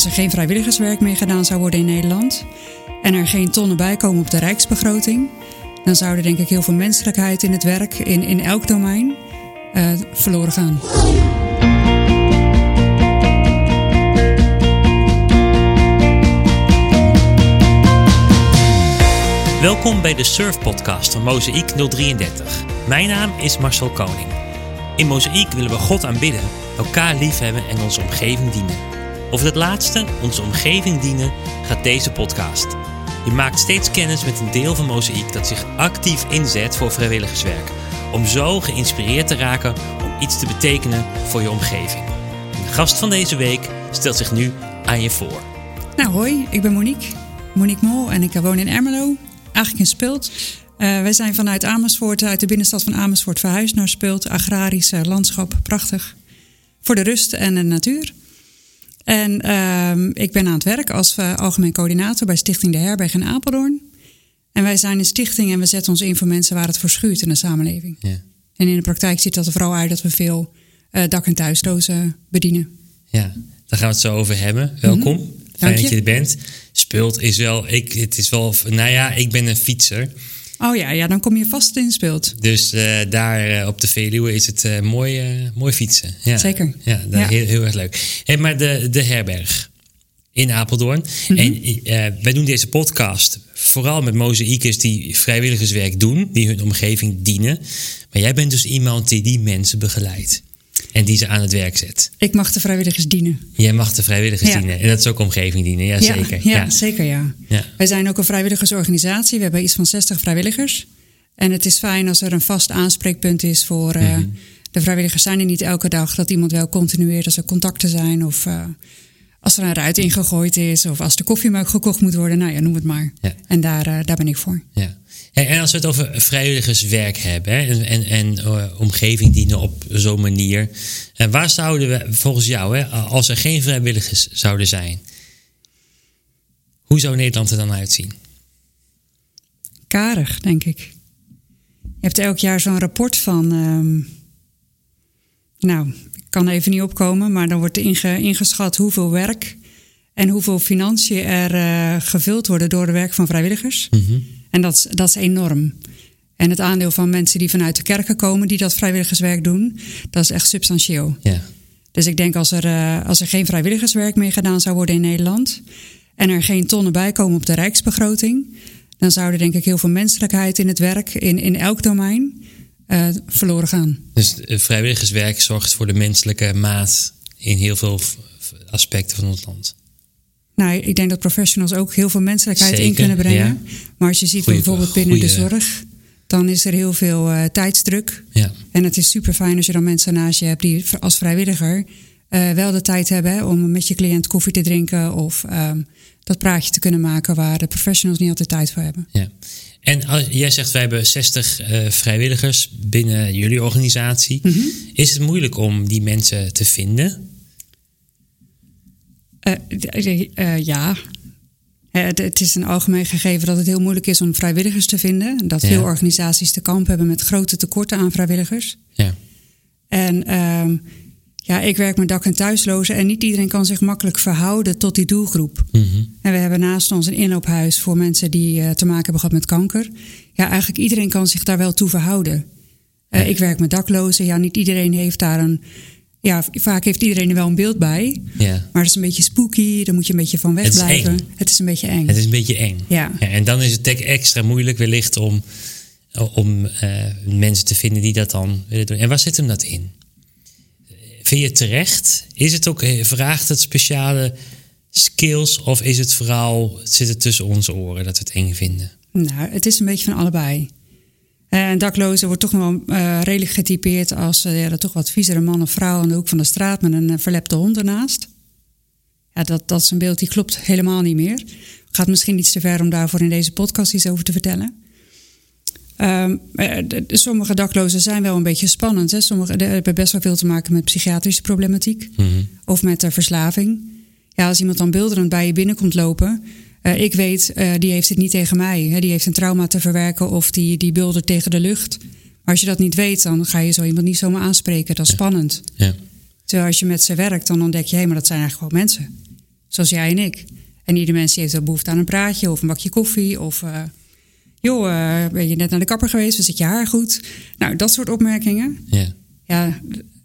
Als er geen vrijwilligerswerk meer gedaan zou worden in Nederland en er geen tonnen bij komen op de rijksbegroting, dan zou er denk ik heel veel menselijkheid in het werk in, in elk domein uh, verloren gaan. Welkom bij de Surf Podcast van Mozaïek 033. Mijn naam is Marcel Koning. In Mozaïek willen we God aanbidden, elkaar liefhebben en onze omgeving dienen. Over het laatste, onze omgeving dienen, gaat deze podcast. Je maakt steeds kennis met een deel van Mozaïek dat zich actief inzet voor vrijwilligerswerk. Om zo geïnspireerd te raken om iets te betekenen voor je omgeving. De gast van deze week stelt zich nu aan je voor. Nou, hoi, ik ben Monique. Monique Mol en ik woon in Ermelo, eigenlijk in Spult. Uh, wij zijn vanuit Amersfoort, uit de binnenstad van Amersfoort, verhuisd naar Spult. Agrarische landschap, prachtig. Voor de rust en de natuur. En uh, ik ben aan het werk als uh, algemeen coördinator bij Stichting De Herberg in Apeldoorn. En wij zijn een stichting en we zetten ons in voor mensen waar het voor schuurt in de samenleving. Ja. En in de praktijk ziet dat er vooral uit dat we veel uh, dak- en thuislozen bedienen. Ja, daar gaan we het zo over hebben. Welkom. Mm -hmm. Fijn dat je er bent. Speelt is wel, ik, het is wel, nou ja, ik ben een fietser. Oh ja, ja, dan kom je vast in speelt. Dus uh, daar uh, op de Veluwe is het uh, mooi, mooi fietsen. Ja, Zeker. Ja, ja. Heel, heel erg leuk. Hey, maar de, de herberg in Apeldoorn. Mm -hmm. En wij doen deze podcast vooral met mozaïekers die vrijwilligerswerk doen, die hun omgeving dienen. Maar jij bent dus iemand die die mensen begeleidt. En die ze aan het werk zet. Ik mag de vrijwilligers dienen. Jij mag de vrijwilligers ja. dienen. En dat is ook omgeving dienen, ja, ja zeker. Ja, ja, zeker ja. Wij zijn ook een vrijwilligersorganisatie. We hebben iets van 60 vrijwilligers. En het is fijn als er een vast aanspreekpunt is voor... Uh, mm-hmm. De vrijwilligers zijn er niet elke dag. Dat iemand wel continueert als er contacten zijn. Of uh, als er een ruit ingegooid is. Of als de koffiemelk gekocht moet worden. Nou ja, noem het maar. En daar, uh, daar ben ik voor. Ja. En als we het over vrijwilligerswerk hebben hè, en, en, en uh, omgeving dienen op zo'n manier. En waar zouden we volgens jou, hè, als er geen vrijwilligers zouden zijn, hoe zou Nederland er dan uitzien? Karig, denk ik. Je hebt elk jaar zo'n rapport van. Um, nou, ik kan even niet opkomen, maar dan wordt inge, ingeschat hoeveel werk en hoeveel financiën er uh, gevuld worden door het werk van vrijwilligers. Mm-hmm. En dat is, dat is enorm. En het aandeel van mensen die vanuit de kerken komen, die dat vrijwilligerswerk doen, dat is echt substantieel. Ja. Dus ik denk als er, uh, als er geen vrijwilligerswerk meer gedaan zou worden in Nederland en er geen tonnen bij komen op de rijksbegroting, dan zou er denk ik heel veel menselijkheid in het werk, in, in elk domein, uh, verloren gaan. Dus vrijwilligerswerk zorgt voor de menselijke maat in heel veel aspecten van ons land. Nou, ik denk dat professionals ook heel veel menselijkheid Zeker, in kunnen brengen. Ja. Maar als je ziet goeie, bijvoorbeeld binnen goeie. de zorg, dan is er heel veel uh, tijdsdruk. Ja. En het is super fijn als je dan mensen naast je hebt die als vrijwilliger uh, wel de tijd hebben hè, om met je cliënt koffie te drinken of um, dat praatje te kunnen maken waar de professionals niet altijd tijd voor hebben. Ja. En als, jij zegt wij hebben 60 uh, vrijwilligers binnen jullie organisatie. Mm -hmm. Is het moeilijk om die mensen te vinden? Uh, uh, ja. Uh, het is een algemeen gegeven dat het heel moeilijk is om vrijwilligers te vinden. Dat ja. veel organisaties te kamp hebben met grote tekorten aan vrijwilligers. Ja. En um, ja, ik werk met dak- en thuislozen en niet iedereen kan zich makkelijk verhouden tot die doelgroep. Mm-hmm. En we hebben naast ons een inloophuis voor mensen die te maken hebben gehad met kanker. Ja, eigenlijk iedereen kan zich daar wel toe verhouden. Ja. Ik werk met daklozen. Ja, niet iedereen heeft daar een ja, vaak heeft iedereen er wel een beeld bij. Ja. Maar het is een beetje spooky, daar moet je een beetje van wegblijven. Het, het is een beetje eng. Het is een beetje eng. Ja. ja en dan is het extra moeilijk wellicht om, om uh, mensen te vinden die dat dan willen doen. En waar zit hem dat in? Vind je het terecht? Is het ook, vraagt het speciale skills of is het vooral, zit het tussen onze oren dat we het eng vinden? Nou, het is een beetje van allebei. En daklozen wordt toch nog wel uh, redelijk getypeerd als uh, ja, toch wat viezere man of vrouw aan de hoek van de straat met een uh, verlepte hond ernaast. Ja, dat, dat is een beeld die klopt helemaal niet meer. Gaat misschien iets te ver om daarvoor in deze podcast iets over te vertellen. Um, de, sommige daklozen zijn wel een beetje spannend. Hè? Sommige de, hebben best wel veel te maken met psychiatrische problematiek mm-hmm. of met verslaving. Ja, als iemand dan beelderend bij je binnenkomt lopen, uh, ik weet, uh, die heeft het niet tegen mij. Hè? Die heeft een trauma te verwerken of die, die buldert tegen de lucht. Maar als je dat niet weet, dan ga je zo iemand niet zomaar aanspreken. Dat is ja. spannend. Ja. Terwijl als je met ze werkt, dan ontdek je, hé, maar dat zijn eigenlijk wel mensen. Zoals jij en ik. En ieder mens heeft wel behoefte aan een praatje of een bakje koffie. Of, uh, joh, ben je net naar de kapper geweest? Of zit je haar goed? Nou, dat soort opmerkingen. Ja. Ja,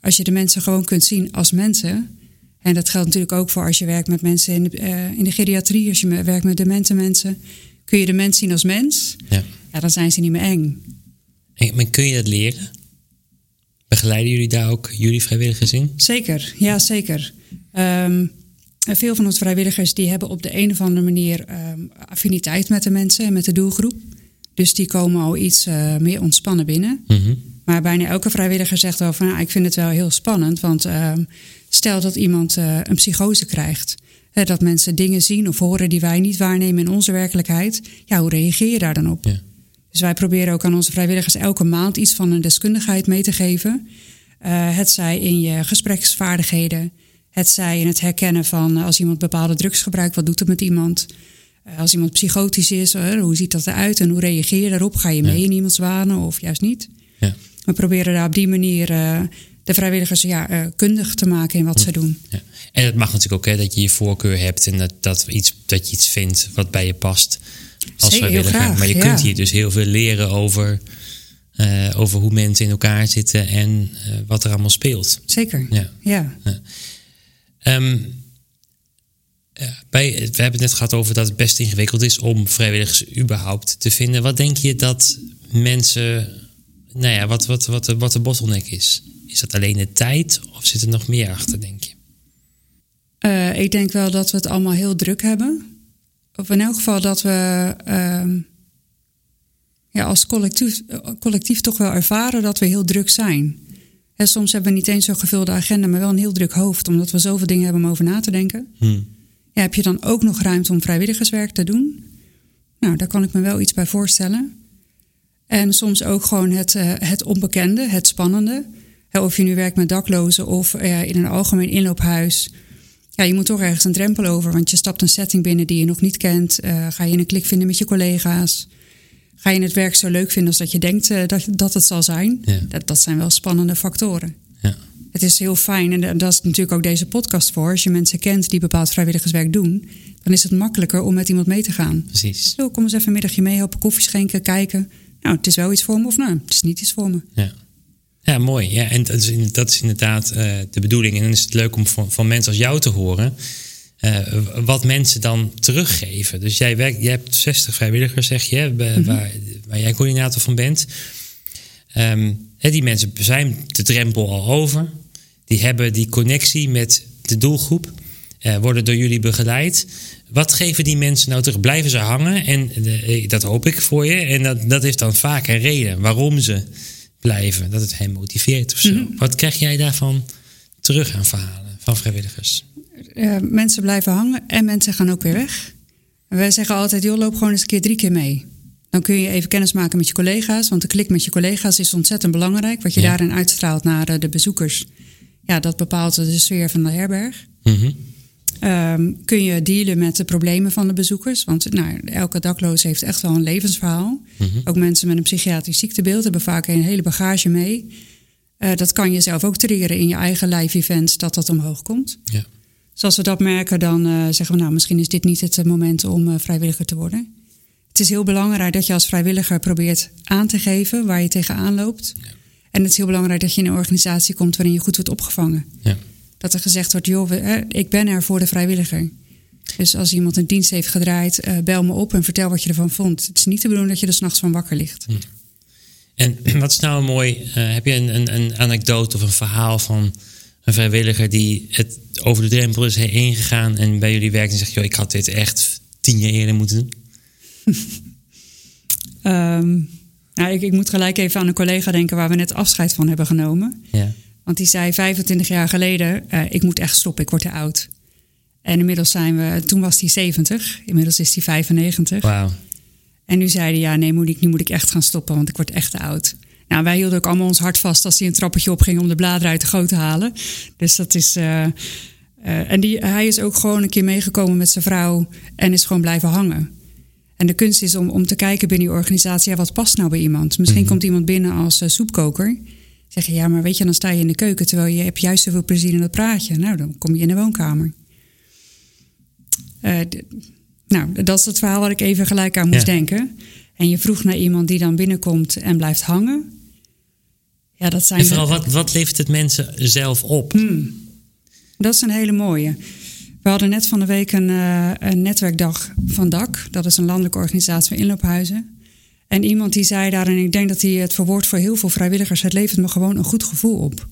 als je de mensen gewoon kunt zien als mensen. En dat geldt natuurlijk ook voor als je werkt met mensen in de, uh, in de geriatrie. Als je werkt met demente mensen. Kun je de mens zien als mens? Ja. Ja, dan zijn ze niet meer eng. En, maar kun je dat leren? Begeleiden jullie daar ook jullie vrijwilligers in? Zeker, ja zeker. Um, veel van onze vrijwilligers die hebben op de een of andere manier um, affiniteit met de mensen en met de doelgroep. Dus die komen al iets uh, meer ontspannen binnen. Mm -hmm. Maar bijna elke vrijwilliger zegt wel van nou, ik vind het wel heel spannend. Want uh, stel dat iemand uh, een psychose krijgt. Hè, dat mensen dingen zien of horen die wij niet waarnemen in onze werkelijkheid. Ja, hoe reageer je daar dan op? Ja. Dus wij proberen ook aan onze vrijwilligers elke maand iets van een deskundigheid mee te geven. Uh, het zij in je gespreksvaardigheden. Het zij in het herkennen van als iemand bepaalde drugs gebruikt, wat doet het met iemand? Uh, als iemand psychotisch is, uh, hoe ziet dat eruit en hoe reageer je daarop? Ga je mee ja. in iemands wanen of juist niet? Ja. We proberen daar op die manier uh, de vrijwilligers ja, kundig te maken in wat ze doen. Ja. En het mag natuurlijk ook hè, dat je je voorkeur hebt en dat, dat, iets, dat je iets vindt wat bij je past als Zeker, vrijwilliger. graag, maar je kunt hier dus heel veel leren over, uh, over hoe mensen in elkaar zitten en wat er allemaal speelt. Zeker, Ja. ja. Um, bij, we hebben het net gehad over dat het best ingewikkeld is om vrijwilligers überhaupt te vinden. Wat denk je dat mensen, nou ja, wat, wat, wat, wat de bottleneck is? Is dat alleen de tijd of zit er nog meer achter, denk je? Uh, ik denk wel dat we het allemaal heel druk hebben. Of in elk geval dat we uh, ja, als collectief, collectief toch wel ervaren dat we heel druk zijn. En soms hebben we niet eens zo'n gevulde agenda, maar wel een heel druk hoofd, omdat we zoveel dingen hebben om over na te denken. Hmm. Ja, heb je dan ook nog ruimte om vrijwilligerswerk te doen? Nou, daar kan ik me wel iets bij voorstellen. En soms ook gewoon het, uh, het onbekende, het spannende. Of je nu werkt met daklozen of uh, in een algemeen inloophuis. Ja, je moet toch ergens een drempel over, want je stapt een setting binnen die je nog niet kent. Uh, ga je een klik vinden met je collega's? Ga je het werk zo leuk vinden als dat je denkt dat, dat het zal zijn? Ja. Dat, dat zijn wel spannende factoren. Ja. Het is heel fijn, en dat is natuurlijk ook deze podcast voor. Als je mensen kent die bepaald vrijwilligerswerk doen, dan is het makkelijker om met iemand mee te gaan. Precies. Zo, kom eens even een middagje mee, helpen koffie schenken, kijken. Nou, het is wel iets voor me of nou, het is niet iets voor me. Ja. Ja, mooi. Ja, en dat is, dat is inderdaad uh, de bedoeling. En dan is het leuk om van, van mensen als jou te horen. Uh, wat mensen dan teruggeven. Dus jij, werkt, jij hebt 60 vrijwilligers, zeg je, -hmm. waar, waar jij coördinator van bent. Um, die mensen zijn de drempel al over. Die hebben die connectie met de doelgroep. Uh, worden door jullie begeleid. Wat geven die mensen nou terug? Blijven ze hangen? En de, dat hoop ik voor je. En dat, dat heeft dan vaak een reden waarom ze blijven. Dat het hen motiveert of zo. Mm -hmm. Wat krijg jij daarvan terug aan verhalen van vrijwilligers? Uh, mensen blijven hangen en mensen gaan ook weer weg. Wij zeggen altijd, joh, loop gewoon eens een keer drie keer mee. Dan kun je even kennis maken met je collega's. Want de klik met je collega's is ontzettend belangrijk. Wat je ja. daarin uitstraalt naar de bezoekers. Ja, dat bepaalt de sfeer van de herberg. Mm -hmm. um, kun je dealen met de problemen van de bezoekers. Want nou, elke dakloos heeft echt wel een levensverhaal. Mhm. Mm -hmm. Ook mensen met een psychiatrisch ziektebeeld hebben vaak een hele bagage mee. Uh, dat kan je zelf ook triggeren in je eigen live events, dat dat omhoog komt. Ja. Dus als we dat merken, dan uh, zeggen we nou, misschien is dit niet het moment om uh, vrijwilliger te worden. Het is heel belangrijk dat je als vrijwilliger probeert aan te geven waar je tegenaan loopt. Ja. En het is heel belangrijk dat je in een organisatie komt waarin je goed wordt opgevangen. Ja. Dat er gezegd wordt, joh, ik ben er voor de vrijwilliger. Dus als iemand een dienst heeft gedraaid, uh, bel me op en vertel wat je ervan vond. Het is niet de bedoeling dat je er s'nachts van wakker ligt. Ja. En wat is nou mooi, uh, heb je een, een, een anekdote of een verhaal van een vrijwilliger die het over de drempel is heen gegaan en bij jullie werkt en zegt, joh, ik had dit echt tien jaar eerder moeten doen? Um, nou, ik, ik, moet gelijk even aan een collega denken waar we net afscheid van hebben genomen. Ja. Want die zei 25 jaar geleden, uh, ik moet echt stoppen, ik word te oud. En inmiddels zijn we, toen was hij 70, inmiddels is hij 95. Wauw. En nu zei hij, ja nee, moet ik, nu moet ik echt gaan stoppen, want ik word echt te oud. Nou, wij hielden ook allemaal ons hart vast als hij een trappetje opging om de bladeren uit de goot te halen. Dus dat is... Uh, uh, en die, hij is ook gewoon een keer meegekomen met zijn vrouw en is gewoon blijven hangen. En de kunst is om, om te kijken binnen je organisatie, ja, wat past nou bij iemand? Misschien Mhm. mm -hmm. komt iemand binnen als uh, soepkoker. Zeg je, ja, maar weet je, dan sta je in de keuken terwijl je hebt juist zoveel plezier in dat praatje. Nou, dan kom je in de woonkamer. Eh, nou, dat is het verhaal waar ik even gelijk aan moest Ja. denken. En je vroeg naar iemand die dan binnenkomt en blijft hangen. Ja, dat zijn En vooral, wat, wat levert het mensen zelf op? Hmm. Dat is een hele mooie. We hadden net van de week een, eh, een netwerkdag van DAC. Dat is een landelijke organisatie voor inloophuizen. En iemand die zei daar, en ik denk dat hij het verwoordt voor heel veel vrijwilligers... het levert me gewoon een goed gevoel op.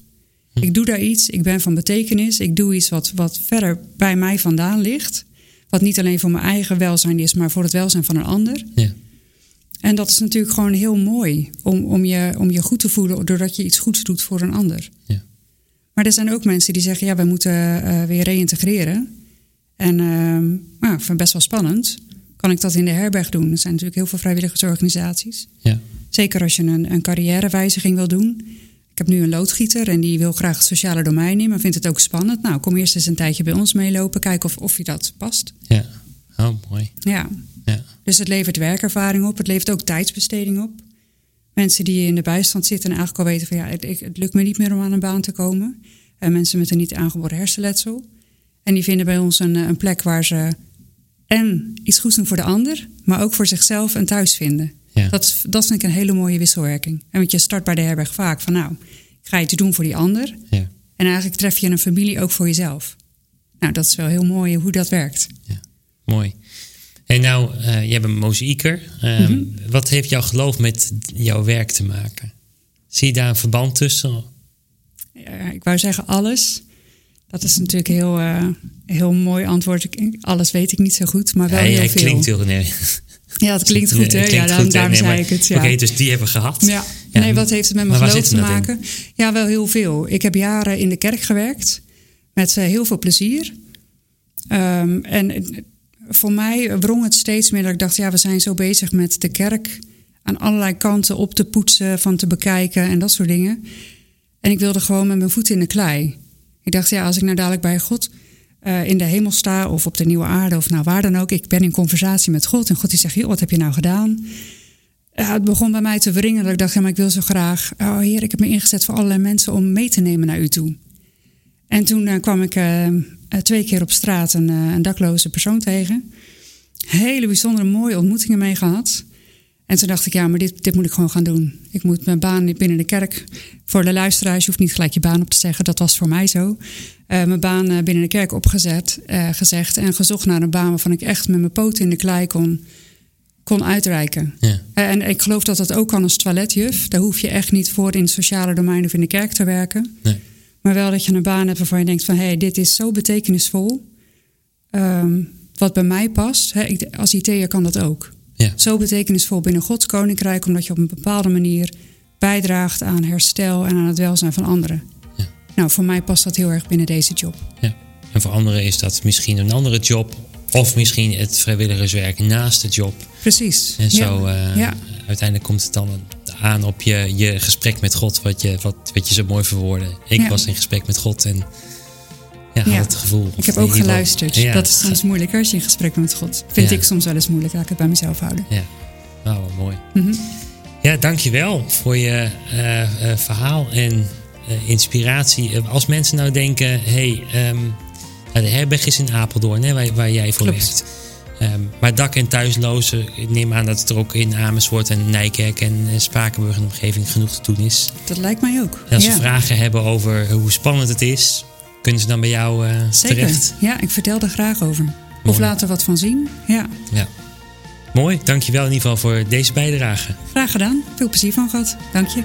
Ik doe daar iets, ik ben van betekenis. Ik doe iets wat, wat verder bij mij vandaan ligt. Wat niet alleen voor mijn eigen welzijn is, maar voor het welzijn van een ander. Ja. En dat is natuurlijk gewoon heel mooi om, om, je, om je goed te voelen... doordat je iets goeds doet voor een ander. Ja. Maar er zijn ook mensen die zeggen, ja, we moeten eh, weer reïntegreren. En nou, ik vind het best wel spannend. Kan ik dat in de herberg doen? Er zijn natuurlijk heel veel vrijwilligersorganisaties. Ja. Zeker als je een, een carrièrewijziging wil doen. Ik heb nu een loodgieter en die wil graag het sociale domein in, maar vindt het ook spannend. Nou, kom eerst eens een tijdje bij ons meelopen, kijken of, of je dat past. ja. Oh, mooi. Ja, Ja. dus het levert werkervaring op. Het levert ook tijdsbesteding op. Mensen die in de bijstand zitten en eigenlijk al weten van ja, het, het lukt me niet meer om aan een baan te komen. En mensen met een niet aangeboren hersenletsel. En die vinden bij ons een, eh, een plek waar ze en iets goeds doen voor de ander, maar ook voor zichzelf een thuis vinden. Ja. Dat, dat vind ik een hele mooie wisselwerking. En want je start bij de herberg vaak van nou, ik ga iets doen voor die ander. Ja. En eigenlijk tref je een familie ook voor jezelf. Nou, dat is wel heel mooi hoe dat werkt. Mooi. En nou, eh je hebt een mozaïeker. Ehm, Mhm. Wat heeft jouw geloof met jouw werk te maken? Zie je daar een verband tussen? Ja, ik wou zeggen alles. Dat is natuurlijk een heel, eh, heel mooi antwoord. Ik- Alles weet ik niet zo goed, maar wel hij, heel hij veel. klinkt heel... Nee, ja, het klinkt goed, hè? Ja, klinkt daarom, goed, hè? daarom Nee, zei maar- ik het. Ja. Oké, dus die hebben we gehad. Ja. Ja. Nee, wat heeft het met mijn geloof te dat maken? Ja, wel heel veel. Ik heb jaren in de kerk gewerkt met eh, heel veel plezier. Ehm, en voor mij wrong het steeds meer dat ik dacht, ja, we zijn zo bezig met de kerk aan allerlei kanten op te poetsen, van te bekijken en dat soort dingen. En ik wilde gewoon met mijn voeten in de klei. Ik dacht, ja, als ik nou dadelijk bij God eh, in de hemel sta of op de nieuwe aarde of nou waar dan ook, ik ben in conversatie met God en God die zegt, joh, wat heb je nou gedaan? Het begon bij mij te wringen dat ik dacht, ja, maar ik wil zo graag, oh heer, ik heb me ingezet voor allerlei mensen om mee te nemen naar u toe. En toen eh, kwam ik eh, twee keer op straat een, een dakloze persoon tegen. Hele bijzondere, mooie ontmoetingen mee gehad. En toen dacht ik, ja, maar dit, dit moet ik gewoon gaan doen. Ik moet mijn baan binnen de kerk. Voor de luisteraars, je hoeft niet gelijk je baan op te zeggen. Dat was voor mij zo. Eh, mijn baan eh, binnen de kerk opgezet, eh, gezegd. En gezocht naar een baan waarvan ik echt met mijn poten in de klei kon, kon uitreiken. Ja. En ik geloof dat dat ook kan als toiletjuf. Daar hoef je echt niet voor in het sociale domein of in de kerk te werken. Nee. Maar wel dat je een baan hebt waarvan je denkt van... hé, hey, dit is zo betekenisvol. Ehm, wat bij mij past. Ik, als IT'er kan dat ook. Ja. Zo betekenisvol binnen Gods koninkrijk... omdat je op een bepaalde manier bijdraagt aan herstel... en aan het welzijn van anderen. Ja. Nou, voor mij past dat heel erg binnen deze job. Ja. En voor anderen is dat misschien een andere job. Of misschien het vrijwilligerswerk naast de job. Precies. En zo Ja. eh, uiteindelijk komt het dan aan op je, je gesprek met God. Wat je, wat, wat je zo mooi verwoordde. Ik was in gesprek met God en ja, gevoel. Ik heb ook geluisterd. Ja, dat is soms moeilijker als je in gesprek bent met God. Vind ik soms wel eens moeilijk. Laat ik het bij mezelf houden. Ja, nou, wat mooi. Mhm. Ja, dankjewel voor je eh, eh, verhaal en eh, inspiratie. Als mensen nou denken, hey, ehm, nou, de herberg is in Apeldoorn, hè, waar, waar jij voor Klopt. werkt. Ehm, maar dak- en thuislozen, ik neem aan dat het er ook in Amersfoort en Nijkerk en Spakenburg en omgeving genoeg te doen is. Dat lijkt mij ook. En als ja. ze vragen hebben over hoe spannend het is, kunnen ze dan bij jou eh, Zeker. terecht. Ja, ik vertel er graag over. Of Mooi. laat er wat van zien. Ja, Ja. Mooi, dankjewel in ieder geval voor deze bijdrage. graag gedaan. Veel plezier van gehad. Dank je.